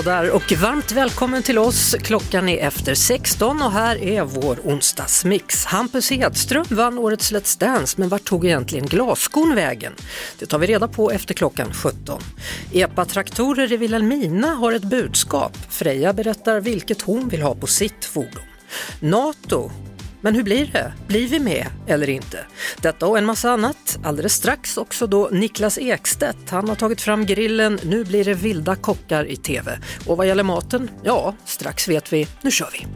Hallå där och varmt välkommen till oss. Klockan är efter 16 och här är vår onsdagsmix. Hampus Hedström vann årets Let's Dance men vart tog egentligen glasskon vägen? Det tar vi reda på efter klockan 17. Epa-traktorer i Vilhelmina har ett budskap. Freja berättar vilket hon vill ha på sitt fordon. NATO men hur blir det? Blir vi med eller inte? Detta och en massa annat. Alldeles strax också då Niklas Ekstedt. Han har tagit fram grillen. Nu blir det vilda kockar i TV. Och vad gäller maten? Ja, strax vet vi. Nu kör vi!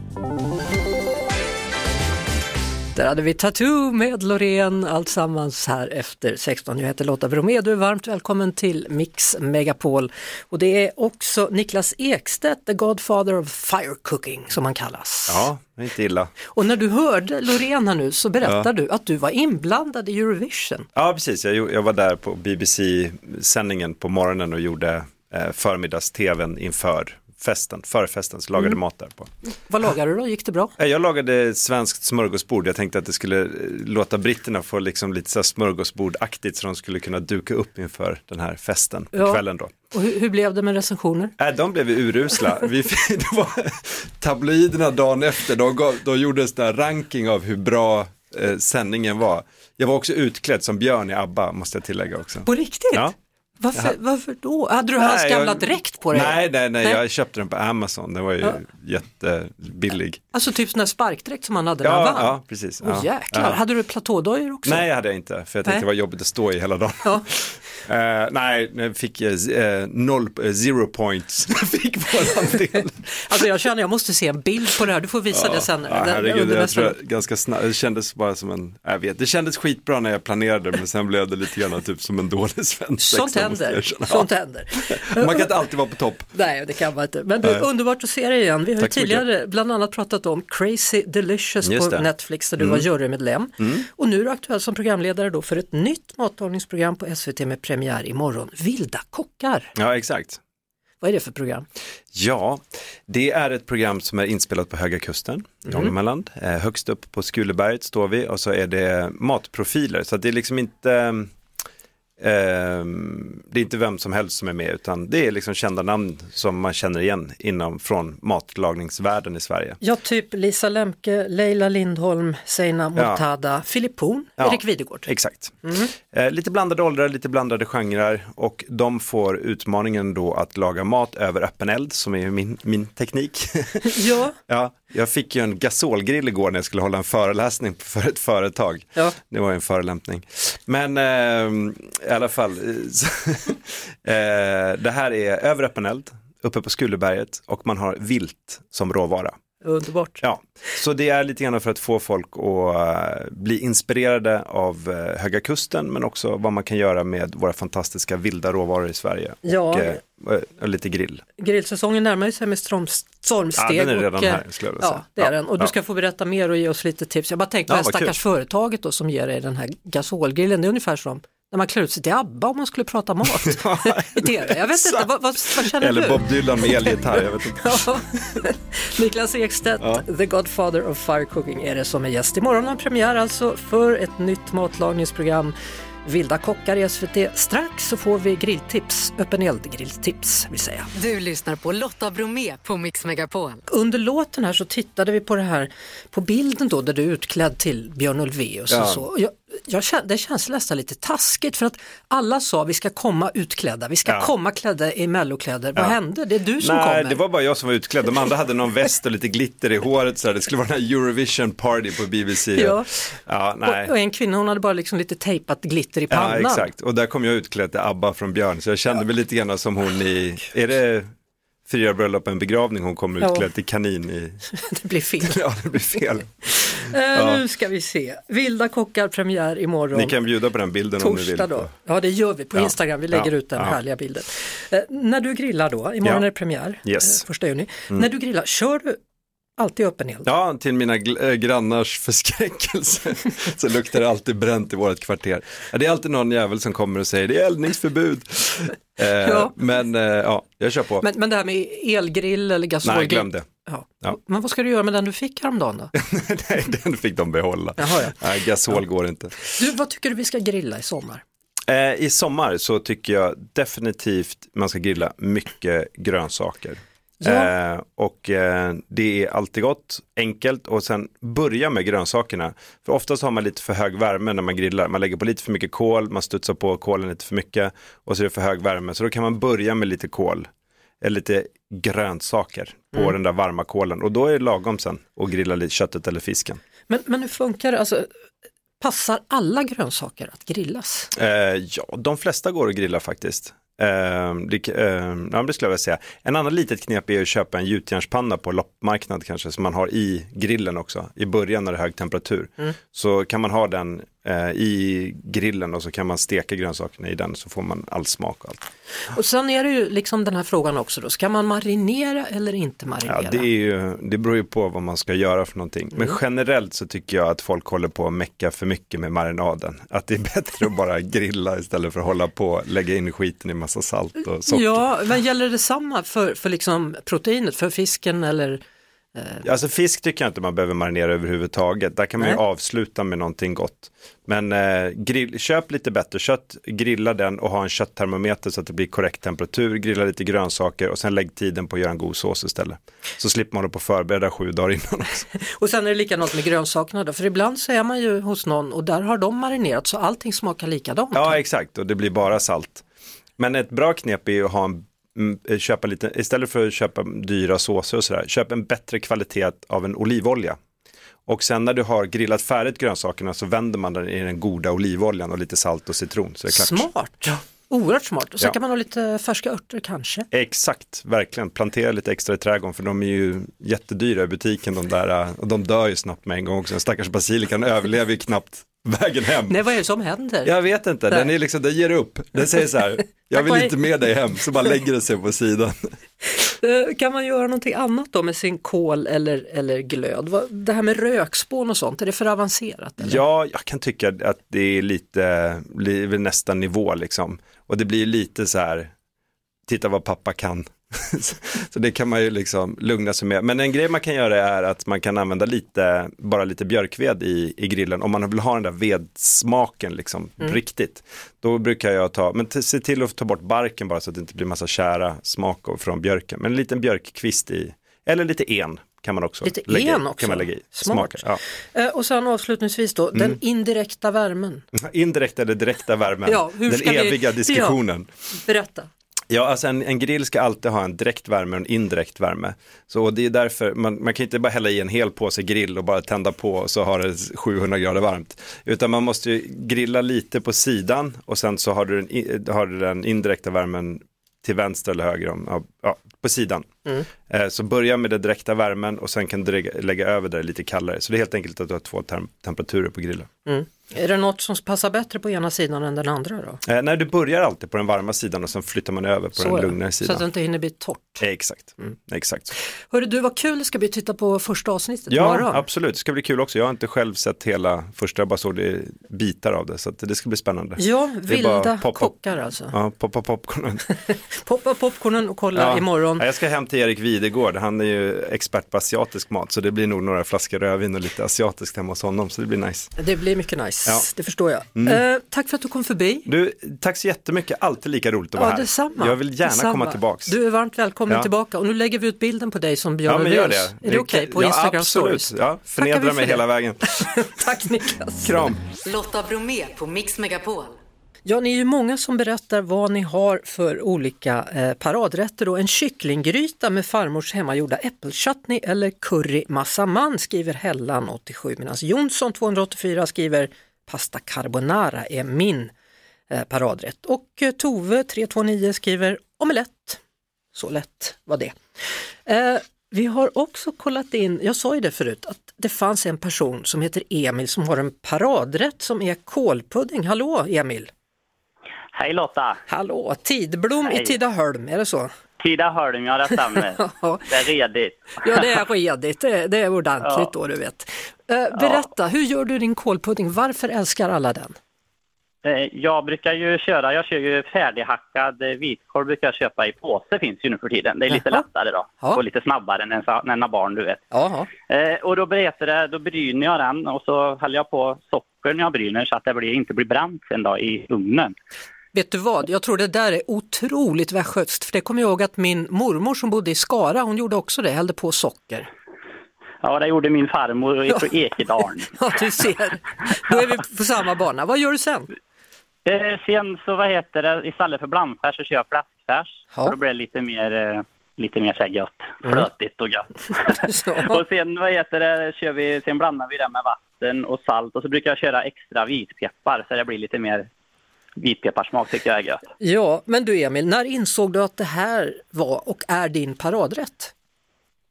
Där hade vi Tattoo med Loreen, alltsammans här efter 16. Jag heter Lotta Bromé, du är varmt välkommen till Mix Megapol. Och det är också Niklas Ekstedt, the Godfather of Fire Cooking som han kallas. Ja, inte illa. Och när du hörde Loreen här nu så berättar du att du var inblandad i Eurovision. Ja, precis. Jag, jag var där på BBC-sändningen på morgonen och gjorde eh, förmiddags-tvn inför festen, förfesten, så lagade mat där på. Vad lagade du då? Gick det bra? Eh, Jag lagade svenskt smörgåsbord. Jag tänkte att det skulle eh, låta britterna få liksom lite så smörgåsbordaktigt så de skulle kunna duka upp inför den här festen på Ja. kvällen då. Och hur, hur blev det med recensioner? Nej, de blev urusla. Vi, fick- det var tabloiderna dagen efter, de, gav, de gjorde en sån ranking av hur bra eh, sändningen var. Jag var också utklädd som Björn i ABBA, måste jag tillägga också. På riktigt? Ja. Varför, varför då? Hade du hans gamla jag- dräkt på dig? Nej, nej, nej, Nej. jag köpte den på Amazon, den var ju Ja. jättebillig. Alltså typ sån där sparkdräkt som han hade när han Ja, vann? ja, precis. Åh ja. jäklar, Ja. hade du platådojor också? Nej, hade jag inte, för jag tänkte Nej. det var jobbigt att stå i hela dagen. Ja. Eh, nej, jag fick eh, eh, noll, eh, zero points, jag fick. Alltså jag känner jag måste se en bild på det här, du får visa det sen. Ja, herregud, jag tror jag, ganska snabbt, det kändes bara som en, jag vet, det kändes skitbra när jag planerade men sen blev det lite grann typ som en dålig svensk Sånt händer. Sånt händer. Man kan inte alltid vara på topp. Nej, det kan man inte. Men du, underbart att se dig igen. Vi har ju Tack tidigare bland annat pratat om Crazy Delicious Just på det. Mm. Netflix där du var jurymedlem. Och nu är du aktuell som programledare då för ett nytt matlagningsprogram på SVT med premiär imorgon. Vilda kockar. Ja, exakt. Vad är det för program? Ja, det är ett program som är inspelat på Höga Kusten i Ångermanland. Eh, högst upp på Skuleberget står vi och så är det matprofiler. Så det är liksom inte det är inte vem som helst som är med utan det är liksom kända namn som man känner igen inom från matlagningsvärlden i Sverige. Ja, typ Lisa Lemke, Leila Lindholm, Seina Mortada, Filip Horn, Ja. Erik Videgård. Exakt. Eh, lite blandade åldrar, lite blandade genrer och de får utmaningen då att laga mat över öppen eld som är min, min teknik. Ja, ja, jag fick ju en gasolgrill igår när jag skulle hålla en föreläsning för ett företag. Ja. Det var ju en förolämpning. Men eh, i alla fall, eh, eh, det här är över öppen eld uppe på Skuleberget och man har vilt som råvara. underbart. Ja, så det är lite grann för att få folk att eh, bli inspirerade av eh, Höga Kusten men också vad man kan göra med våra fantastiska vilda råvaror i Sverige. Ja. Och, och lite grill. Grillsäsongen närmar sig med storm, stormsteg. Ja, den är redan och, eh, här, skulle jag vilja Ja, säga. det är Ja, den. Och du ja. ska få berätta mer och ge oss lite tips. Jag bara tänkte på Ja, det här vad kul. stackars företaget då som ger dig den här gasolgrillen. Det är ungefär som när man klär ut sig till ABBA om man skulle prata mat. I TV. Jag vet inte, vad, vad, vad känner Eller du? Bob Dylan med elgitarr, jag vet inte. Ja. Niklas Ekstedt, Ja. the Godfather of Fire Cooking, är det som är gäst. Imorgon har premiär alltså för ett nytt matlagningsprogram. Vilda kockar i SVT. Strax så får vi grilltips, öppen eld-grilltips vill säga. Du lyssnar på Lotta Bromé på Mix Megapol. Under låten här så tittade vi på det här, på bilden då där du är utklädd till Björn Ulvaeus och Ja. så. Jag, jag det känns nästan lite taskigt för att alla sa vi ska komma utklädda, vi ska Ja. komma klädda i mellokläder. Vad Ja. hände? Det är du som Nej, kommer. det var bara jag som var utklädd. De andra hade någon väst och lite glitter i håret. Så. Det skulle vara den här Eurovision party på BBC. Ja. ja nej. Och, och en kvinna hon hade bara liksom lite tejpat glitter i Ja, pannan. exakt. Och där kom jag utklädd till ABBA från Björn. Så jag kände mig lite grann som hon i, är det Fyra bröllop en begravning hon kommer Ja. utklädd till kanin i, Det blir fel. ja det blir fel. Eh, Nu ska vi se. Vilda kockar premiär imorgon. Ni kan bjuda på den bilden om ni vill. Torsdag då. Ja det gör vi på Ja. Instagram, vi lägger Ja. ut den Ja. härliga bilden. Eh, när du grillar då, imorgon Ja. är det premiär, Yes. Mm. eh, första juni. När du grillar, kör du alltid öppen eld? Ja, till mina äh, grannars förskräckelse så luktar det alltid bränt i vårt kvarter. Ja, det är alltid någon jävel som kommer och säger det är eldningsförbud. Eh, Ja. Men eh, ja, jag kör på. Men, men det här med elgrill eller gasolgrill? Nej, glöm det. Ja. Ja. Men vad ska du göra med den du fick häromdagen då? Nej, den fick de behålla. Jaha, ja. Nej, gasol går inte. Du, vad tycker du vi ska grilla i sommar? Eh, I sommar så tycker jag definitivt man ska grilla mycket grönsaker. Ja. Eh, och eh, det är alltid gott, enkelt och sen börja med grönsakerna. För oftast har man lite för hög värme när man grillar. Man lägger på lite för mycket kol, man studsar på kolen lite för mycket och så är det för hög värme. Så då kan man börja med lite kol, eller lite grönsaker på den där varma kolen. Och då är det lagom sen att grilla lite köttet eller fisken. Men, men hur funkar det? Alltså, passar alla grönsaker att grillas? Eh, ja, de flesta går att grilla faktiskt. Eh, det, eh, ja, det skulle jag vilja säga. En annan litet knep är att köpa en gjutjärnspanna på loppmarknad kanske som man har i grillen också i början när det är hög temperatur. Så kan man ha den i grillen och så kan man steka grönsakerna i den så får man all smak och allt. Och sen är det ju liksom den här frågan också då, ska man marinera eller inte marinera? Ja, det, är ju, det beror ju på vad man ska göra för någonting. Men generellt så tycker jag att folk håller på att mecka för mycket med marinaden. Att det är bättre att bara grilla istället för att hålla på och lägga in skiten i massa salt och socker. Ja, men gäller det samma för, för liksom proteinet, för fisken eller? Alltså fisk tycker jag inte man behöver marinera överhuvudtaget. Där kan man ju Nej. avsluta med någonting gott. Men eh, grill, köp lite bättre kött, grilla den och ha en kötttermometer så att det blir korrekt temperatur. Grilla lite grönsaker och sen lägg tiden på att göra en god sås istället. Så slipper man hålla på att förbereda sju dagar innan. Och sen är det likadant med grönsakerna då, för ibland så är man ju hos någon och där har de marinerat så allting smakar likadant. Ja, exakt, och det blir bara salt. Men ett bra knep är ju att ha en köpa lite, istället för att köpa dyra såser och sådär, köp en bättre kvalitet av en olivolja. Och sen när du har grillat färdigt grönsakerna så vänder man den i den goda olivoljan och lite salt och citron. Så är det klart. Smart, oerhört smart. Och så Ja. kan man ha lite färska örter kanske. Exakt, verkligen. Plantera lite extra i trädgården för de är ju jättedyra i butiken de där och de dör ju snabbt med en gång också. Den stackars basilikan överlever ju knappt vägen hem. Nej, vad är det som händer? Jag vet inte, den är liksom, den ger upp. Den säger så här, jag vill inte med dig hem, så bara lägger den sig på sidan. Eh, Kan man göra någonting annat då med sin kol eller, eller glöd? Det här med rökspån och sånt, är det för avancerat? Eller? Ja, jag kan tycka att det är lite, nästa nivå liksom. Och det blir lite så här, titta vad pappa kan. så det kan man ju liksom lugna sig med. Men en grej man kan göra är att man kan använda lite, bara lite björkved i, i grillen om man vill ha den där vedsmaken liksom riktigt. Då brukar jag ta, men se till att ta bort barken bara så att det inte blir massa kära smak från björken. Men en liten björkkvist i, eller lite en kan man också Lite lägga, en också? Kan man lägga i. Smart. Ja. Eh, Och sen avslutningsvis då, Mm. den indirekta värmen. Indirekt eller direkta värmen, Ja, den ska vi- eviga diskussionen. Berätta. Ja, alltså en, en grill ska alltid ha en direkt värme och en indirekt värme. Så det är därför, man, man kan inte bara hälla i en hel påse grill och bara tända på och så har det 700 grader varmt. Utan man måste ju grilla lite på sidan och sen så har du den, har du den indirekta värmen till vänster eller höger om, ja, på sidan. Eh, Så börja med den direkta värmen och sen kan du lägga, över det lite kallare. Så det är helt enkelt att du har två tem- temperaturer på grillen. Är det något som passar bättre på ena sidan än den andra då? Eh, nej, du börjar alltid på den varma sidan och sen flyttar man över på Så den lugnare Så sidan. att det inte hinner bli torrt. Eh, Exakt, exakt. Hörru du, vad kul det ska bli att titta på första avsnittet Ja, imorgon. absolut. Det ska bli kul också. Jag har inte själv sett hela första, jag bara såg det bitar av det. Så det ska bli spännande. Ja, vilda kockar alltså. Ja, poppa popcornen. Poppa popcornen och kolla Ja. imorgon. Ja, Jag ska hem till Erik Videgård, han är ju expert på asiatisk mat. Så det blir nog några flaskor rödvin och lite asiatiskt hemma hos honom. Så det blir nice. Det blir mycket nice, Ja. det förstår jag. Eh, tack för att du kom förbi. Du, tack så jättemycket. Alltid lika roligt att vara Ja, här. detsamma. Jag vill gärna detsamma. komma tillbaks. Du är varmt välkommen Ja. tillbaka och nu lägger vi ut bilden på dig som Björn ja, men gör Ulvaeus. det. Är det okej på ja, Instagram absolut. stories? Ja, förnedra för mig det. hela vägen. Tack Niklas. Kram. Lotta Bromé på Mix Megapol. Ja, ni är ju många som berättar vad ni har för olika eh, paradrätter. Då. En kycklinggryta med farmors hemmagjorda äppelchutney eller curry massaman skriver Hellan 87 medan Jonsson 284 skriver pasta carbonara är min eh, paradrätt. Och eh, Tove 329 skriver omelett. Så lätt var det. Eh, vi har också kollat in, jag sa ju det förut, att det fanns en person som heter Emil som har en paradrätt som är kålpudding. Hallå Emil! Hej Lotta! Hallå, Tidblom i Hej. Tidaholm, är det så? Tidaholm, ja det stämmer. Ja. Det är redigt. Ja, det är redigt, det, det är ordentligt Ja. då du vet. Eh, berätta, hur gör du din kålpudding? Varför älskar alla den? Eh, Jag brukar ju köra, jag kör ju färdighackad eh, vitkål brukar jag köpa i påse finns ju nu för tiden. Det är lite Jaha. lättare då Ja. och lite snabbare än en en barn du vet. Eh, och då det, då bryner jag den och så häller jag på socker när jag bryner så att det blir, inte blir bränt sen då i ugnen. Vet du vad, jag tror det där är otroligt västgötskt, för det kommer jag ihåg att min mormor som bodde i Skara, hon gjorde också det, hällde på socker. Ja, det gjorde min farmor Ja. från Ekedalen. Ja, du ser. Då är vi på samma bana. Vad gör du sen? Eh, sen så vad heter det, istället för blandfärs så kör jag fläskfärs. Ja. Då blir det lite mer, eh, lite mer så här gött, Mm. flötigt och gött. Och sen vad heter det, kör vi, sen blandar vi det med vatten och salt och så brukar jag köra extra vitpeppar så det blir lite mer vitpepparsmak tycker jag är gött. Ja, men du Emil, när insåg du att det här var och är din paradrätt?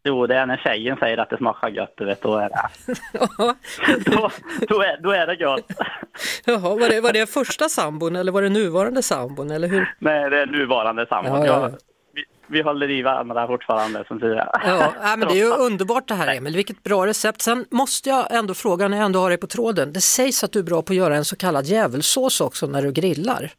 Jo, det är när tjejen säger att det smakar gött, du vet, då är det, då, då är, då är det gött. Jaha, var det, var det första sambon eller var det nuvarande sambon eller hur? Nej, det är nuvarande sambon. Ja, ja, Vi, håller i varandra fortfarande, som säger Ja, men det är ju underbart det här Emil, vilket bra recept. Sen måste jag ändå fråga när jag ändå har dig på tråden, det sägs att du är bra på att göra en så kallad djävulsås också när du grillar.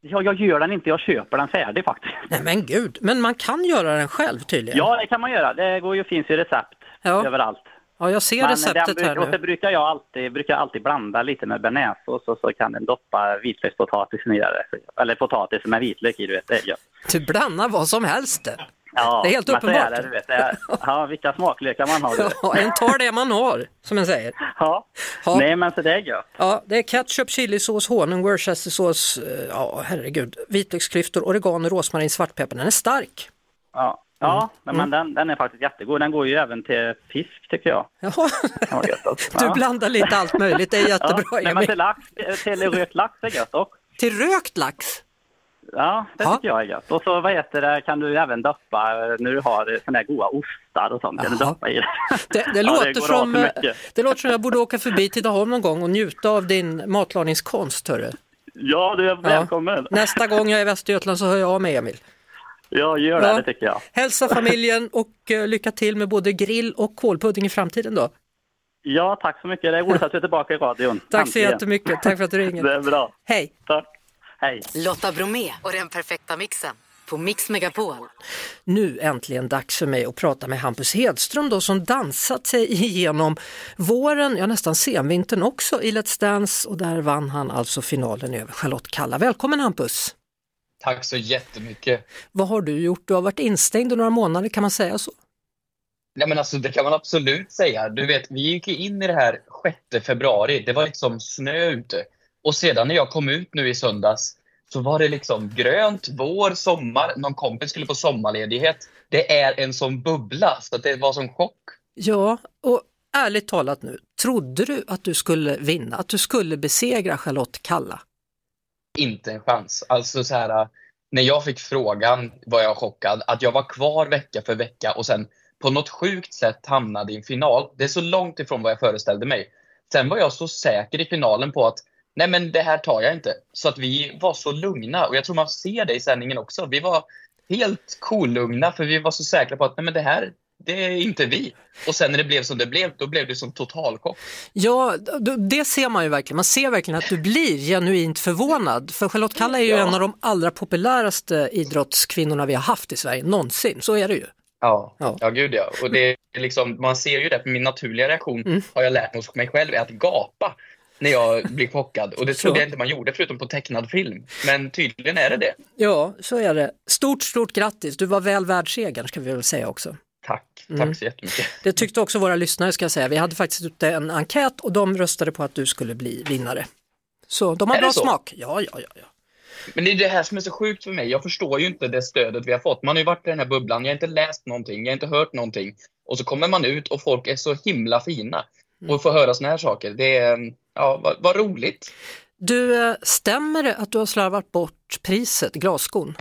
Ja, jag gör den inte, jag köper den färdig faktiskt. Nej men gud, men man kan göra den själv tydligen. Ja, det kan man göra. Det går ju, finns ju recept Ja. överallt. Ja, jag ser Men receptet den, här och så nu. brukar jag alltid, brukar alltid blanda lite med bearnaisesås och så kan den doppa vitlökspotatisen i det. Eller potatis med vitlök i, du vet. Det är. Du blandar vad som helst. Ja, Det är helt uppenbart. det, du vet. Är, ja, vilka smaklökar man har. Ja, en tar det man har, som en säger. Ja. Ja. Nej, men så det är gött. Ja, det är ketchup, chilisås, honung, worcestersås, eh, ja herregud, vitlöksklyftor, oregano, rosmarin, svartpeppar. Den är stark. Ja, ja Mm. men, men den, den är faktiskt jättegod. Den går ju även till fisk, tycker jag. Det alltså. du Ja. blandar lite allt möjligt, det är jättebra Ja, nej, men till, lax, till rökt lax är gött också. Till rökt lax? Ja, det Ja. tycker jag är gött. Och så vad heter det, kan du även doppa när du har såna här goda ostar och sånt. Kan du doppa i det. Det, det, Ja, låter som, åt eh, mycket. det låter som jag borde åka förbi Tidaholm någon gång och njuta av din matlagningskonst. Hörru. Ja, du är välkommen. Nästa gång jag är i Västergötland så hör jag av mig Emil. Ja, gör det, Ja. det tycker jag. Hälsa familjen och eh, lycka till med både grill och kålpudding i framtiden då. Ja, tack så mycket. Det är roligt att du är tillbaka i radion. Tack så jättemycket, tack för att du ringer. Det är bra. Hej! Tack. Hej. Lotta Bromé och den perfekta mixen på Mix Megapol. Nu äntligen dags för mig att prata med Hampus Hedström då som dansat sig igenom våren, ja nästan senvintern också i Let's Dance och där vann han alltså finalen över Charlotte Kalla. Välkommen Hampus! Tack så jättemycket. Vad har du gjort? Du har varit instängd i några månader, kan man säga så? Nej, men alltså, det kan man absolut säga. Du vet, vi gick in i det här 6 februari. Det var liksom snö ute. Och sedan när jag kom ut nu i söndags så var det liksom grönt, vår, sommar. Någon kompis skulle på sommarledighet. Det är en sån bubbla, så det var som chock. Ja, och ärligt talat nu, trodde du att du skulle vinna, att du skulle besegra Charlotte Kalla? Inte en chans. Alltså så här, när jag fick frågan var jag chockad. Att jag var kvar vecka för vecka och sen på något sjukt sätt hamnade i en final. Det är så långt ifrån vad jag föreställde mig. Sen var jag så säker i finalen på att nej men det här tar jag inte. Så att vi var så lugna och jag tror man ser det i sändningen också. Vi var helt kolugna för vi var så säkra på att nej men det här, det är inte vi. Och sen när det blev som det blev, då blev det som totalchock. Ja, det ser man ju verkligen. Man ser verkligen att du blir genuint förvånad. För Charlotte Kalla är ju Ja. en av de allra populäraste idrottskvinnorna vi har haft i Sverige någonsin. Så är det ju. Ja, Ja. ja. gud ja. Och det är liksom, man ser ju det, för min naturliga reaktion Mm. har jag lärt mig hos mig själv är att gapa när jag blir chockad. Och det trodde Så. jag inte man gjorde förutom på tecknad film. Men tydligen är det det. Ja, så är det. Stort, stort grattis. Du var väl värd segern ska vi väl säga också. Tack, tack Mm. så jättemycket. Det tyckte också våra lyssnare ska jag säga. Vi hade faktiskt ute en enkät och de röstade på att du skulle bli vinnare. Så de har Är bra smak. Ja, ja, ja. ja. Men det är det här som är så sjukt för mig. Jag förstår ju inte det stödet vi har fått. Man har ju varit i den här bubblan, jag har inte läst någonting, jag har inte hört någonting. Och så kommer man ut och folk är så himla fina. Och får höra såna här saker. Det är, ja, vad, vad roligt. Du, eh, stämmer det att du har slarvat bort priset, glasskon?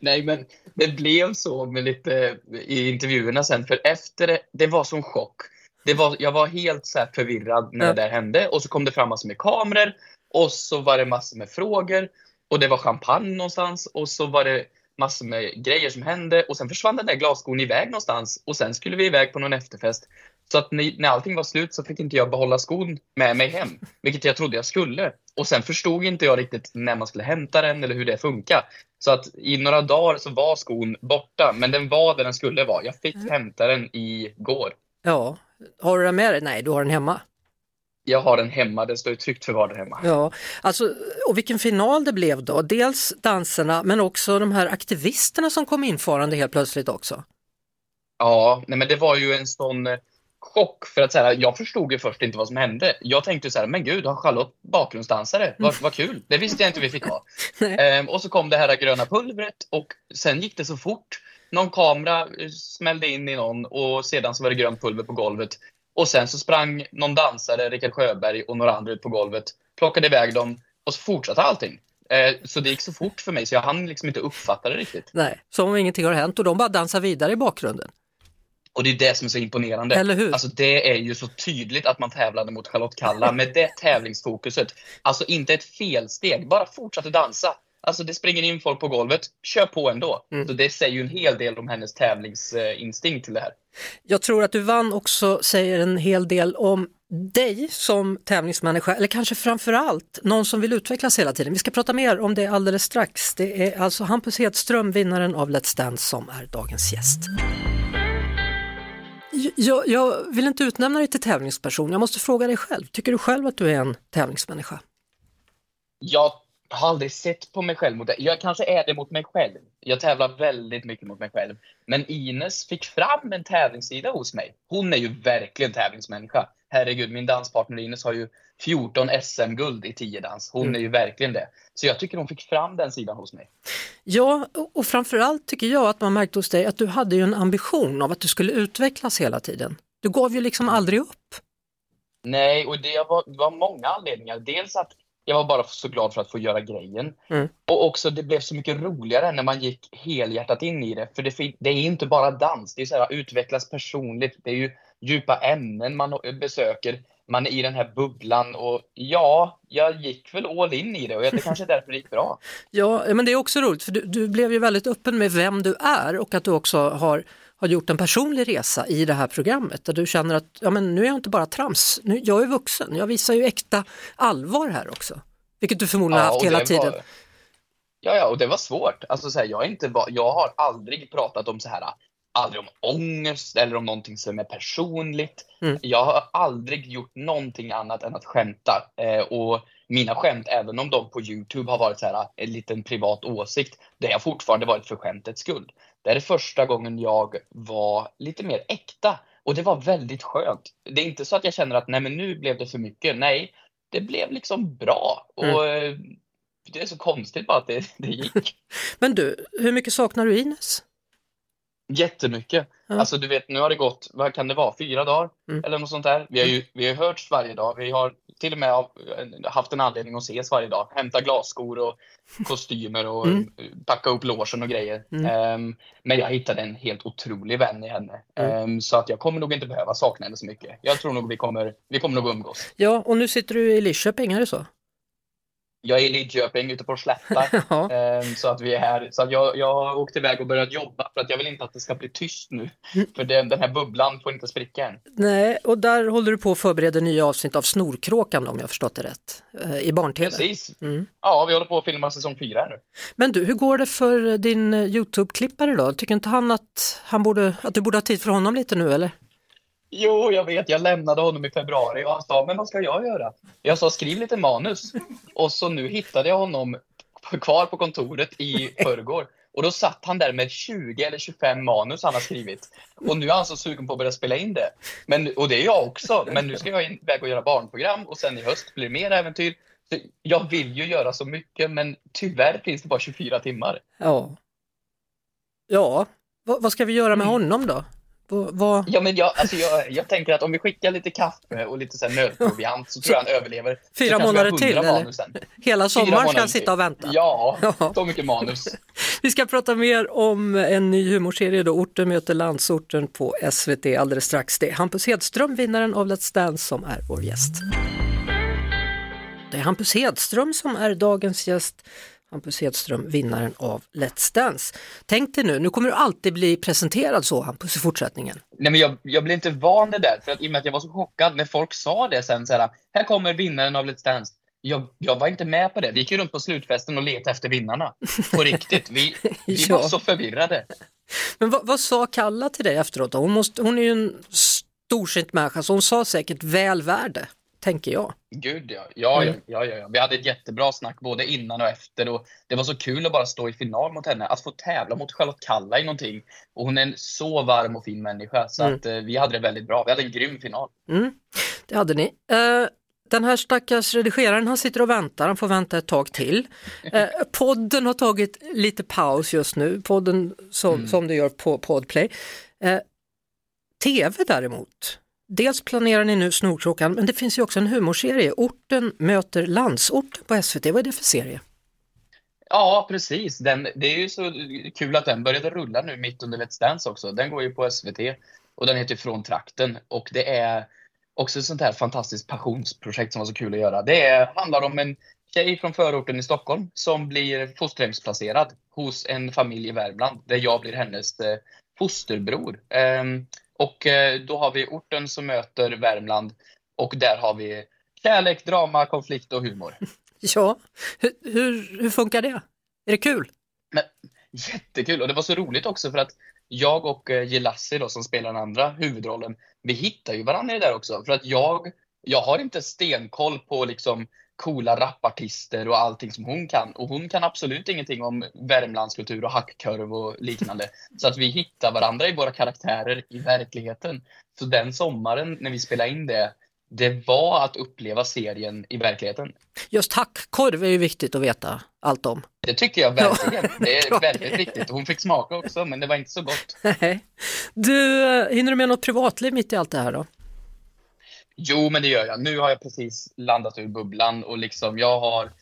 Nej, men det blev så med lite i intervjuerna sen, för efter det, det var som chock. Det var, jag var helt så förvirrad när Ja. det där hände och så kom det fram massor med kameror Och så var det massor med frågor och det var champagne någonstans och så var det massor med grejer som hände och sen försvann den där glasskon iväg någonstans och sen skulle vi iväg på någon efterfest. Så att när, när allting var slut så fick inte jag behålla skon med mig hem, vilket jag trodde jag skulle. Och sen förstod inte jag riktigt när man skulle hämta den eller hur det funkar. Så att i några dagar så var skon borta, men den var där den skulle vara. Jag fick hämta den igår. Ja, har du den med dig? Nej, du har den hemma. Jag har den hemma, den står ju tryggt förvarad hemma. Ja, alltså, och vilken final det blev då. Dels danserna men också de här aktivisterna som kom infarande helt plötsligt också. Ja, nej men det var ju en sån eh, chock för att så här, jag förstod ju först inte vad som hände. Jag tänkte så här, men gud, har Charlotte bakgrundsdansare? Vad, vad kul, det visste jag inte vi fick ha. Ehm, och så kom det här gröna pulvret och sen gick det så fort. Någon kamera eh, smällde in i någon och sedan så var det grönt pulver på golvet. Och sen så sprang någon dansare, Rickard Sjöberg och några andra ut på golvet, plockade iväg dem och så fortsatte allting. Eh, så det gick så fort för mig så jag hann liksom inte uppfatta det riktigt. Nej, som om ingenting har hänt och de bara dansar vidare i bakgrunden. Och det är det som är så imponerande. Eller hur? Alltså det är ju så tydligt att man tävlade mot Charlotte Kalla med det tävlingsfokuset. Alltså inte ett felsteg, bara fortsatte dansa. Alltså det springer in folk på golvet, kör på ändå. Mm. Så det säger ju en hel del om hennes tävlingsinstinkt till det här. Jag tror att du vann också säger en hel del om dig som tävlingsmänniska, eller kanske framförallt någon som vill utvecklas hela tiden. Vi ska prata mer om det alldeles strax. Det är alltså Hampus Hedström, vinnaren av Let's Dance, som är dagens gäst. Jag, jag vill inte utnämna dig till tävlingsperson, jag måste fråga dig själv. Tycker du själv att du är en tävlingsmänniska? Jag har aldrig sett på mig själv mot det. Jag kanske är det mot mig själv. Jag tävlar väldigt mycket mot mig själv. Men Ines fick fram en tävlingssida hos mig. Hon är ju verkligen tävlingsmänniska. Herregud, min danspartner Ines har ju 14 SM-guld i 10 dans. Hon Mm. är ju verkligen det. Så jag tycker hon fick fram den sidan hos mig. Ja, och- framförallt tycker jag att man märkte hos dig att du hade ju en ambition av att du skulle utvecklas hela tiden. Du gav ju liksom aldrig upp. Nej, och det var, det var många anledningar. Dels att jag var bara så glad för att få göra grejen. Mm. Och också det blev så mycket roligare när man gick helhjärtat in i det. För det, det är inte bara dans, det är så här, utvecklas personligt. Det är ju djupa ämnen man besöker. Man är i den här bubblan och ja, jag gick väl all in i det och det kanske är därför det gick bra. Ja, men det är också roligt för du, du blev ju väldigt öppen med vem du är och att du också har, har gjort en personlig resa i det här programmet där du känner att ja, men nu är jag inte bara trams, nu, jag är vuxen, jag visar ju äkta allvar här också. Vilket du förmodligen har haft hela det tiden. Var, ja, ja, och det var svårt. Alltså, så här, jag, är inte, jag har aldrig pratat om så här, aldrig om ångest eller om någonting som är personligt. Mm. Jag har aldrig gjort någonting annat än att skämta. Eh, och mina skämt, även om de på Youtube har varit så här, en liten privat åsikt, det har fortfarande varit för skämtets skull. Det är första gången jag var lite mer äkta och det var väldigt skönt. Det är inte så att jag känner att nej men nu blev det för mycket. Nej, det blev liksom bra. Och eh, det är så konstigt bara att det, det gick. Men du, hur mycket saknar du Ines? Jättemycket. Ja. Alltså du vet, nu har det gått, vad kan det vara, fyra dagar? Mm. Eller något sånt där. Vi har ju vi har hörts varje dag. Vi har till och med haft en anledning att ses varje dag. Hämta glasskor och kostymer och Mm. packa upp logen och grejer. Mm. Ehm, men jag hittade en helt otrolig vän i henne. Mm. Ehm, så att jag kommer nog inte behöva sakna henne så mycket. Jag tror nog vi kommer, vi kommer nog umgås. Ja, och nu sitter du i Lidköping, är det så? Jag är i Lidköping ute på Slätta. Ja. Ehm, Så att vi är här. Så att jag, jag har åkt iväg och börjat jobba för att jag vill inte att det ska bli tyst nu. För den, den här bubblan får inte spricka än. Nej, och där håller du på att förbereda nya avsnitt av Snorkråkan om jag förstått det rätt, eh, i barn-tv. Precis. Mm. Ja, vi håller på att filma säsong fyra nu. Men du, hur går det för din eh, Youtube-klippare då? Tycker inte han att, han borde, att du borde ha tid för honom lite nu eller? Jo, jag vet. Jag lämnade honom i februari och han sa, men vad ska jag göra? Jag sa, skriv lite manus. Och så nu hittade jag honom kvar på kontoret i förrgår. Och då satt han där med 20 eller 25 manus han har skrivit. Och nu är han så sugen på att börja spela in det. Men, och det är jag också. Men nu ska jag iväg och göra barnprogram och sen i höst blir det mer äventyr. Så jag vill ju göra så mycket men tyvärr finns det bara 24 timmar. Ja. Ja, vad, vad ska vi göra med Mm. honom då? Vad. Ja, men jag, alltså jag, jag tänker att om vi skickar lite kaffe och lite så här nötproviant så tror jag han överlever. Fyra månader 100 till, eller? sen. Hela sommaren ska han sitta och vänta. Ja, Ja. så mycket manus. Vi ska prata mer om en ny humorserie då, Orten möter landsorten på SVT alldeles strax. Det är Hampus Hedström, vinnaren av Let's Dance, som är vår gäst. Det är Hampus Hedström som är dagens gäst. Hampus Hedström, vinnaren av Let's Dance. Tänk dig nu, nu kommer du alltid bli presenterad så Hampus i fortsättningen. Nej, men jag, jag blev inte van det där, för att i och med att jag var så chockad när folk sa det sen så här, här kommer vinnaren av Let's Dance. Jag, jag var inte med på det. Vi gick ju runt på slutfesten och letade efter vinnarna. På riktigt. Vi, vi Ja. var så förvirrade. Men vad, vad sa Kalla till dig efteråt då? Hon, måste, hon är ju en storsint människa så hon sa säkert väl värde, tänker jag. Gud ja. Ja, Mm. ja, ja, ja. Vi hade ett jättebra snack både innan och efter. Och det var så kul att bara stå i final mot henne. Att få tävla mot Charlotte Kalla i någonting. Och hon är en så varm och fin människa. Så Mm. att eh, vi hade det väldigt bra. Vi hade en grym final. Mm, det hade ni. Eh, den här stackars redigeraren han sitter och väntar, han får vänta ett tag till. Eh, podden har tagit lite paus just nu, podden som, som du gör på Podplay. Eh, TV däremot, dels planerar ni nu Snorkråkan men det finns ju också en humorserie, Orten möter landsorten på SVT, vad är det för serie? Ja, precis. Den, det är ju så kul att den började rulla nu mitt under Let's Dance också. Den går ju på SVT och den heter Från trakten och det är också ett sånt här fantastiskt passionsprojekt som var så kul att göra. Det är, handlar om en tjej från förorten i Stockholm som blir fosterhemsplacerad hos en familj i Värmland där jag blir hennes eh, fosterbror. Ehm, och eh, då har vi orten som möter Värmland och där har vi kärlek, drama, konflikt och humor. Ja, hur, hur, hur funkar det? Är det kul? Men jättekul! Och det var så roligt också för att jag och eh, Jelassi då som spelar den andra huvudrollen, vi hittar ju varandra i det där också. För att jag, jag har inte stenkoll på liksom coola rapartister och allting som hon kan. Och hon kan absolut ingenting om Värmlandskultur och hackkurv och liknande. Så att vi hittar varandra i våra karaktärer i verkligheten. Så den sommaren när vi spelade in det, det var att uppleva serien i verkligen. Just hackkorv är ju viktigt att veta allt om. Det tycker jag verkligen. Det är väldigt viktigt. Hon fick smaka också, men det var inte så gott. Nej. Du, eh, hinner du med något privatliv mitt i allt det här då? Jo, men det gör jag. Nu har jag precis landat ur bubblan och liksom jag har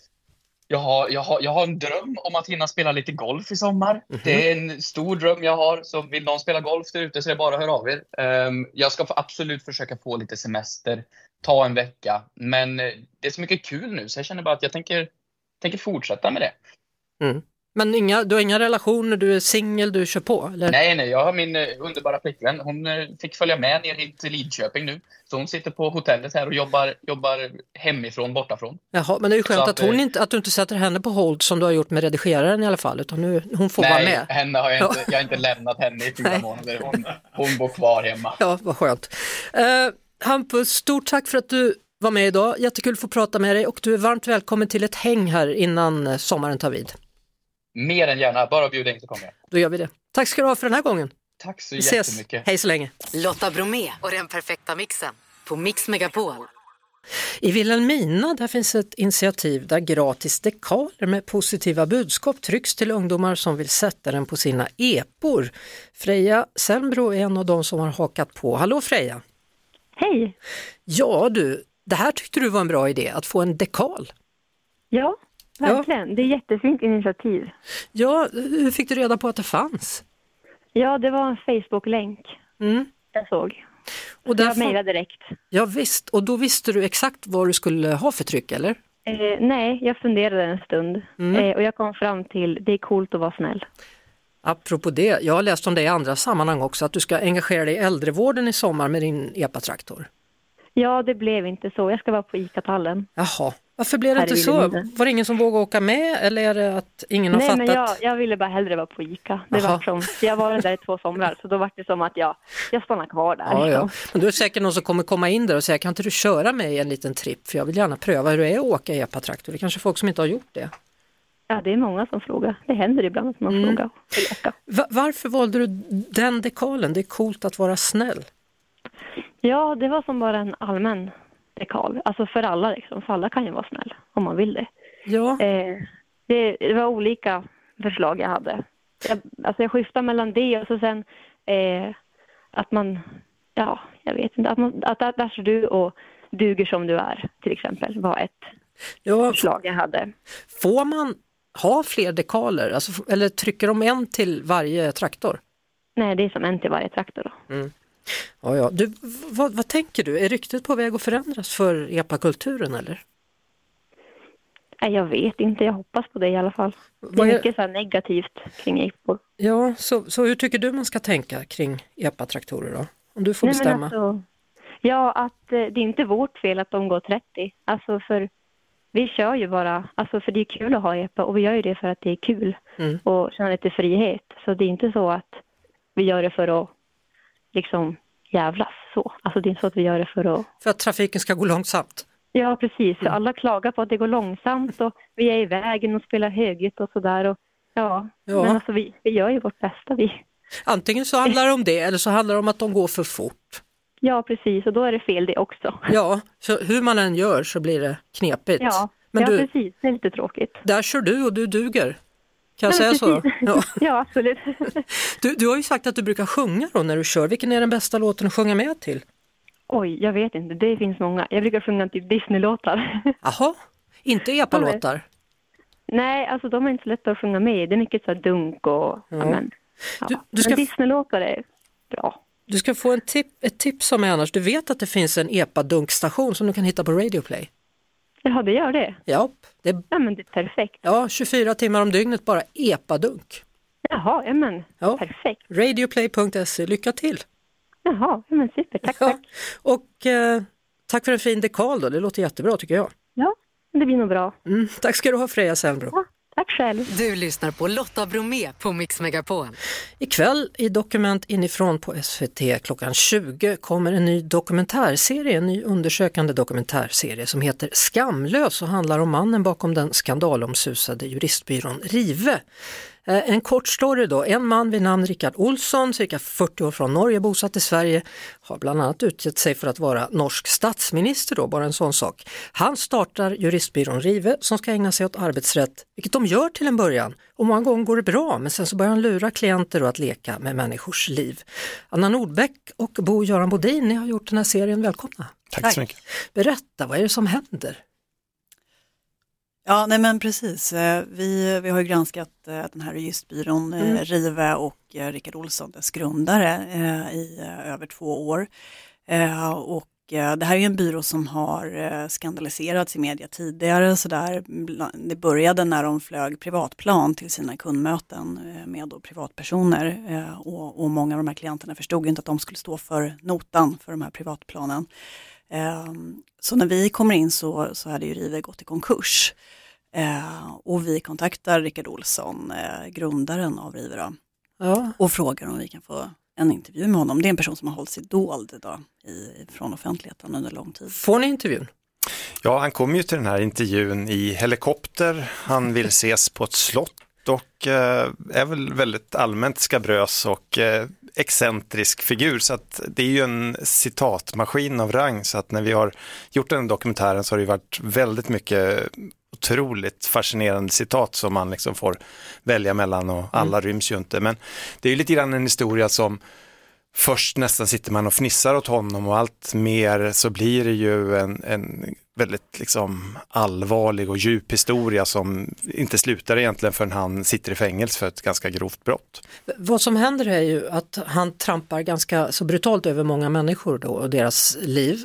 jag har, jag, har, jag har en dröm om att hinna spela lite golf i sommar. Det är en stor dröm jag har. Så vill någon spela golf där ute så är det bara att höra av er. Ehm, jag ska absolut försöka få lite semester. Ta en vecka. Men eh, det är så mycket kul nu så jag känner bara att jag tänker, tänker fortsätta med det. Men inga, du har inga relationer, du är singel, du kör på? Eller? Nej, nej, jag har min eh, underbara flickvän. Hon eh, fick följa med ner hit till Lidköping nu. Så hon sitter på hotellet här och jobbar, jobbar hemifrån, bortafrån. Jaha, men det är ju skönt att, att, hon eh, inte, att du inte sätter henne på hold som du har gjort med redigeraren i alla fall, utan nu, hon får vara nej, med. henne har jag, inte, jag har inte lämnat henne i fyra månader. Hon, hon bor kvar hemma. Ja, vad skönt. Eh, Hampus, stort tack för att du var med idag. Jättekul att få prata med dig och du är varmt välkommen till ett häng här innan sommaren tar vid. Mer än gärna. Bara bjuda in så kommer jag. Då gör vi det. Tack ska du ha för den här gången. Tack så Vi ses. jättemycket. Hej så länge. Lotta Bromé och den perfekta mixen på Mix Megapol. I Vilhelmina där finns ett initiativ där gratis dekaler med positiva budskap trycks till ungdomar som vill sätta den på sina epor. Freja Selmbro är en av de som har hakat på. Hallå Freja! Hej! Ja du, det här tyckte du var en bra idé, att få en dekal. Ja, verkligen. Det är ett jättefint initiativ. Ja, hur fick du reda på att det fanns? Ja, det var en Facebook-länk Mm. jag såg. Och Jag därför, mejlade direkt. ja, visst, och då visste du exakt vad du skulle ha för tryck eller? Eh, nej, jag funderade en stund Mm. eh, och jag kom fram till det är coolt att vara snäll. Apropå det, jag har läst om det i andra sammanhang också, att du ska engagera dig i äldrevården i sommar med din epatraktor. Ja, det blev inte så. Jag ska vara på ICA-tallen. Jaha, varför blev det inte så? Var det ingen som vågade åka med eller är det att ingen har Nej, fattat? men jag, jag ville bara hellre vara på ICA. Det Jaha. var som, jag var där i två somrar, så då var det som att jag, jag stannar kvar där. Ja, ja. liksom. Men då är säkert någon som kommer komma in där och säga, kan inte du köra mig en liten tripp? För jag vill gärna pröva hur det är att åka epatraktor. Det är kanske folk som inte har gjort det. ja, det är många som frågar. Det händer ibland att någon Mm. frågar. Va- varför valde du den dekalen? Det är coolt att vara snäll. Ja, det var som bara en allmän dekal. Alltså för alla liksom. För alla kan ju vara snäll om man vill det. Ja, Eh, det, det var olika förslag jag hade. Jag, alltså jag skiftade mellan det och så sen eh, att man, ja, jag vet inte, att, man, att där, ser du och duger som du är till exempel var ett ja, förslag jag hade. får man ha fler dekaler? Alltså, eller trycker de en till varje traktor? Nej, det är som en till varje traktor då. Ja, ja. Du, vad, vad tänker du? Är ryktet på väg att förändras för epakulturen eller? Jag vet inte, jag hoppas på det i alla fall. Det Vad är mycket så här negativt kring epor. Ja, så, så hur tycker du man ska tänka kring epatraktorer då? Om du får Nej, bestämma. alltså, ja, att eh, det är inte vårt fel att de går 30. Alltså för vi kör ju bara, alltså för det är kul att ha epa och vi gör ju det för att det är kul Mm. och känna lite frihet. Så det är inte så att vi gör det för att liksom jävlas så. Alltså det är inte så att vi gör det för att För att trafiken ska gå långsamt. Ja, precis. Mm. alla klagar på att det går långsamt och vi är i vägen och spelar högljutt och sådär. Ja, Ja. men alltså vi, vi gör ju vårt bästa vi. Antingen så handlar det om det eller så handlar det om att de går för fort. Ja, precis. Och då är det fel det också. Ja, så hur man än gör så blir det knepigt. Ja, Men ja du, precis. Det är lite tråkigt. där kör du och du duger. Kan jag Ja, säga så? Ja. Ja, absolut. Du, du har ju sagt att du brukar sjunga då när du kör. Vilken är den bästa låten att sjunga med till? Oj, jag vet inte. Det finns många. Jag brukar sjunga typ Disney-låtar. Jaha, inte epalåtar? Nej, alltså de är inte så lätta att sjunga med. Det är mycket så här dunk och... Ja. men, ja. Du- du ska- Men Disney-låtar är bra. Du ska få en tip, ett tips om mig annars. Du vet att det finns en epadunkstation som du kan hitta på Radio Play? Ja, det gör det. Ja, det är Ja, men det är perfekt. ja, 24 timmar om dygnet bara epadunk. Jaha, ja men Ja. perfekt. Radioplay.se, lycka till! Jaha, ja men super. Tack, Ja. tack. Och eh, tack för en fin dekal då, det låter jättebra tycker jag. Ja, det blir nog bra. Mm, tack ska du ha Freja Selmbro. Ja, tack själv. Du lyssnar på Lotta Bromé på Mix Megapol. Ikväll i Dokument inifrån på SVT klockan 20 kommer en ny dokumentärserie, en ny undersökande dokumentärserie som heter Skamlös och handlar om mannen bakom den skandalomsusade juristbyrån Rive. Eh, En kort story då, en man vid namn Rickard Olsson, cirka 40 år från Norge, bosatt i Sverige, har bland annat utgett sig för att vara norsk statsminister då, bara en sån sak. Han startar juristbyrån Rive som ska ägna sig åt arbetsrätt, vilket de gör till en början. Och många gånger går det bra, men sen så börjar han lura klienter och att leka med människors liv. Anna Nordbäck och Bo-Göran Bodin, ni har gjort den här serien, välkomna. Tack så mycket. Berätta, vad är det som händer? Ja, nej men precis. Eh, Vi, vi har ju granskat eh, den här registerbyrån eh, Mm. Rive och Rickard Olsson, dess grundare, i över två år. Och det här är ju en byrå som har skandaliserats i media tidigare. Så där, det började när de flög privatplan till sina kundmöten med privatpersoner. Och, och många av de här klienterna förstod inte att de skulle stå för notan för de här privatplanen. Ehm, Så när vi kommer in så, så hade ju Rive gått i konkurs. Eh, och vi kontaktar Rickard Olsson, eh, grundaren av Rive då, Ja, och frågar om vi kan få en intervju med honom. Det är en person som har hållit sig dold då, i, från offentligheten under lång tid. får ni intervjun? Ja, han kom ju till den här intervjun i helikopter. Han vill ses på ett slott och eh, är väl väldigt allmänt skabrös och eh, excentrisk figur. Så att det är ju en citatmaskin av rang. Så att när vi har gjort den dokumentären så har det varit väldigt mycket otroligt fascinerande citat som man liksom får välja mellan och alla ryms ju inte. Men det är ju lite grann en historia som först nästan sitter man och fnissar åt honom och allt mer så blir det ju en, en väldigt liksom allvarlig och djup historia som inte slutar egentligen förrän han sitter i fängelse för ett ganska grovt brott. Vad som händer är ju att han trampar ganska så brutalt över många människor då och deras liv.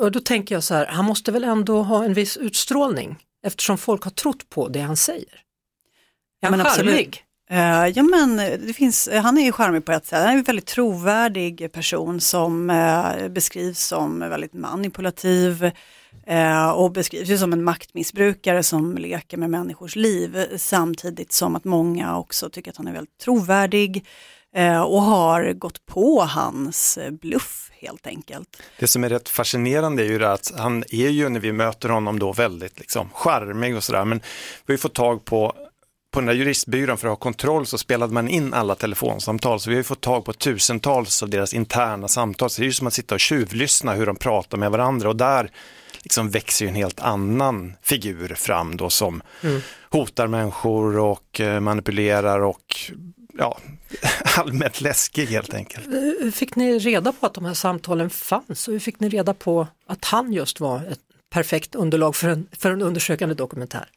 Och då tänker jag så här, han måste väl ändå ha en viss utstrålning eftersom folk har trott på det han säger. Är Ja, han men absolut. charmig? Eh, ja men det finns, han är ju charmig på ett sätt. Han är en väldigt trovärdig person som eh, beskrivs som väldigt manipulativ eh, och beskrivs ju som en maktmissbrukare som leker med människors liv samtidigt som att många också tycker att han är väldigt trovärdig eh, och har gått på hans bluff helt enkelt. Det som är rätt fascinerande är ju det att han är ju när vi möter honom då väldigt liksom charmig och sådär men vi har ju fått tag på på den där juristbyrån för att ha kontroll så spelade man in alla telefonsamtal så vi har ju fått tag på tusentals av deras interna samtal så det är ju som att sitta och tjuvlyssna hur de pratar med varandra och där liksom växer ju en helt annan figur fram då som hotar människor och eh, manipulerar och ja, allmänt läskig helt enkelt. Hur fick ni reda på att de här samtalen fanns och hur fick ni reda på att han just var ett perfekt underlag för en, för en undersökande dokumentär?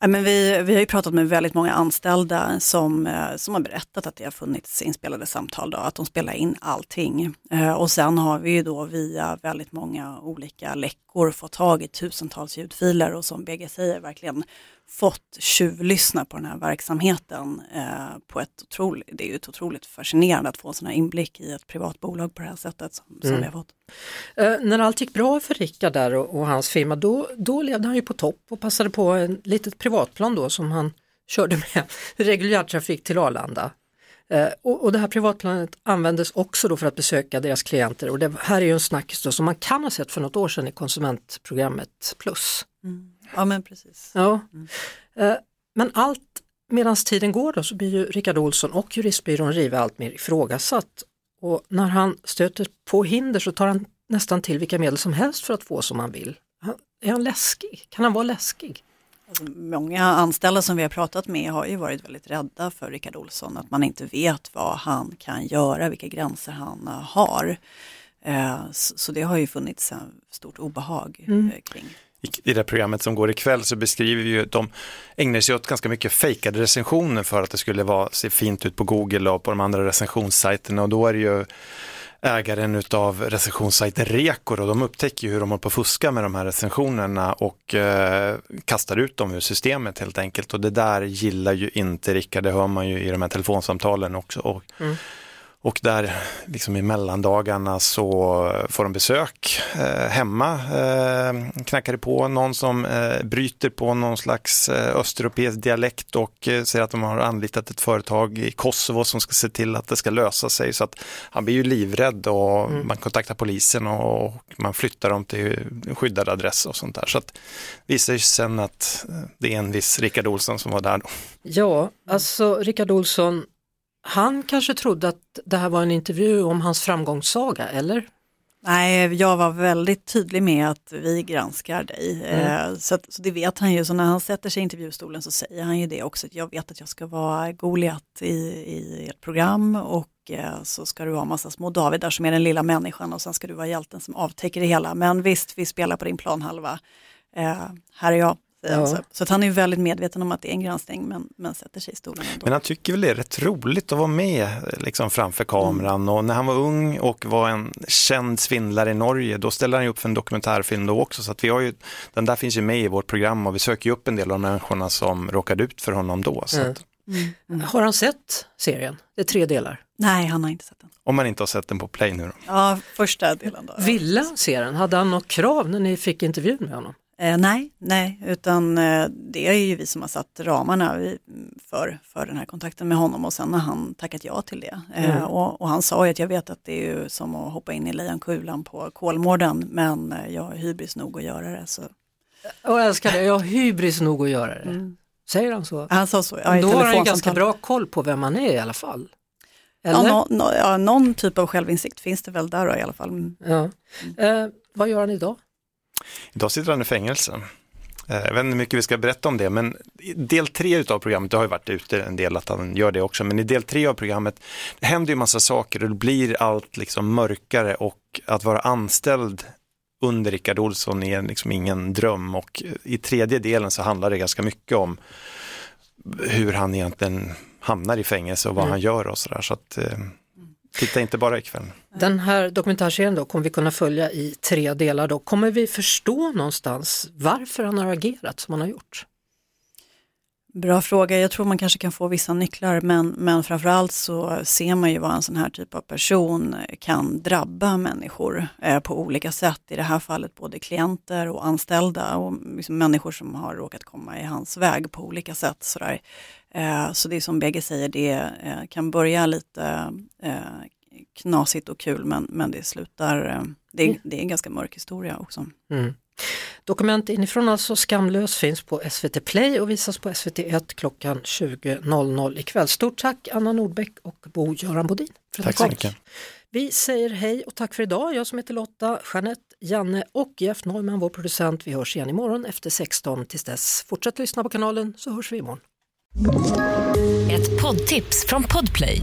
Ja, men vi, vi har ju pratat med väldigt många anställda som, eh, som har berättat att det har funnits inspelade samtal, då, att de spelar in allting. Eh, och sen har vi ju då via väldigt många olika läckor fått tag i tusentals ljudfiler och som BG säger verkligen fått tjuvlyssna på den här verksamheten eh, på ett otroligt, det är ju ett otroligt fascinerande att få en sån här inblick i ett privat bolag på det här sättet som, som Mm. vi har fått. Eh, när allt gick bra för Rickard där och, och hans firma, då, då levde han ju på topp och passade på en litet privatplan då som han körde med reguljärtrafik till Arlanda. Eh, och, och det här privatplanet användes också då för att besöka deras klienter och det här är ju en snackis då som man kan ha sett för något år sedan i konsumentprogrammet Plus. Ja men precis. Ja. Eh, Men allt medan tiden går då så blir ju Rickard Olsson och juristbyrån Rive allt mer ifrågasatt. Och när han stöter på hinder så tar han nästan till vilka medel som helst för att få som han vill. Är han läskig? Kan han vara läskig? Alltså, många anställda som vi har pratat med har ju varit väldigt rädda för Rickard Olsson, att man inte vet vad han kan göra, vilka gränser han eh, har. Eh, Så det har ju funnits en stort obehag Mm. kring. I- det det programmet som går ikväll så beskriver vi ju att de ägnar sig åt ganska mycket fejkade recensioner för att det skulle vara, se fint ut på Google och på de andra recensionssajterna. Och då är det ju ägaren utav recensionssajten Rekor och de upptäcker ju hur de håller på att fuska med de här recensionerna och eh, kastar ut dem ur systemet helt enkelt. Och det där gillar ju inte Rickard, det hör man ju i de här telefonsamtalen också. Och, mm och där liksom i mellandagarna så får de besök eh, hemma, eh, knackar det på någon som eh, bryter på någon slags eh, östeuropeisk dialekt och eh, säger att de har anlitat ett företag i Kosovo som ska se till att det ska lösa sig. Så att han blir ju livrädd och man kontaktar polisen och man flyttar dem till skyddad adress och sånt där. Så att visar ju sen att eh, det är en viss Rickard Olsson som var där då. Ja, alltså Rickard Olsson, han kanske trodde att det här var en intervju om hans framgångssaga, eller? Nej, jag var väldigt tydlig med att vi granskar dig. Eh, Så, att, så det vet han ju, så när han sätter sig i intervjustolen så säger han ju det också. Jag vet att jag ska vara Goliat i, i ett program och eh, så ska du ha massa små Davidar som är den lilla människan och sen ska du vara hjälten som avtäcker det hela. Men visst, vi spelar på din planhalva. Eh, här är jag. Ja. Så, så att han är ju väldigt medveten om att det är en granskning men, men sätter sig i stolen ändå. Men han tycker väl det är rätt roligt att vara med liksom, framför kameran och när han var ung och var en känd svindlare i Norge då ställde han ju upp för en dokumentärfilm då också så att vi har ju, den där finns ju med i vårt program och vi söker ju upp en del av de människorna som råkade ut för honom då. Så Mm. att, Har han sett serien? Det är tre delar. Nej, han har inte sett den. om man inte har sett den på play nu då. Ja, första delen då. Ville han se den? Hade han något krav när ni fick intervjun med honom? Eh, nej, nej, utan eh, det är ju vi som har satt ramarna för, för den här kontakten med honom och sen har han tackat ja till det. Eh, Mm. och, och han sa ju att jag vet att det är ju som att hoppa in i lejonkulan på Kolmården men eh, jag har hybris nog att göra det. Så. Jag älskar det, jag har hybris nog att göra det. Säger han så? Han sa så, ja, Då har han ju ganska bra koll på vem man är i alla fall. Ja, Eller? nå, nå, ja, någon typ av självinsikt finns det väl där då, i alla fall. Mm. Ja. Eh, vad gör han idag? Idag sitter han i fängelse. Eh, Jag vet inte hur mycket vi ska berätta om det, men del tre av programmet, det har ju varit ute en del att han gör det också, men i del tre av programmet det händer ju massa saker och det blir allt liksom mörkare och att vara anställd under Rickard Olsson är liksom ingen dröm och i tredje delen så handlar det ganska mycket om hur han egentligen hamnar i fängelse och vad han gör och sådär. Så att eh, titta inte bara ikväll. Den här dokumentärserien då kommer vi kunna följa i tre delar då. Kommer vi förstå någonstans varför han har agerat som han har gjort? Bra fråga. Jag tror man kanske kan få vissa nycklar men, men framförallt så ser man ju vad en sån här typ av person kan drabba människor eh, på olika sätt. I det här fallet både klienter och anställda och liksom människor som har råkat komma i hans väg på olika sätt. Sådär. Eh, så det är som bägge säger, det eh, kan börja lite eh, knasigt och kul men, men det slutar, eh, det, är, det är en ganska mörk historia också. Mm. Dokument inifrån alltså Skamlös finns på SVT Play och visas på SVT1 klockan 20.00 ikväll. Stort tack Anna Nordbäck och Bo-Göran Bodin. För Tack så kom. mycket. Vi säger hej och tack för idag. Jag som heter Lotta, Jeanette, Janne och Jeff Neumann, vår producent. Vi hörs igen imorgon efter 16. Tills dess, fortsätt lyssna på kanalen så hörs vi imorgon. Ett poddtips från Podplay.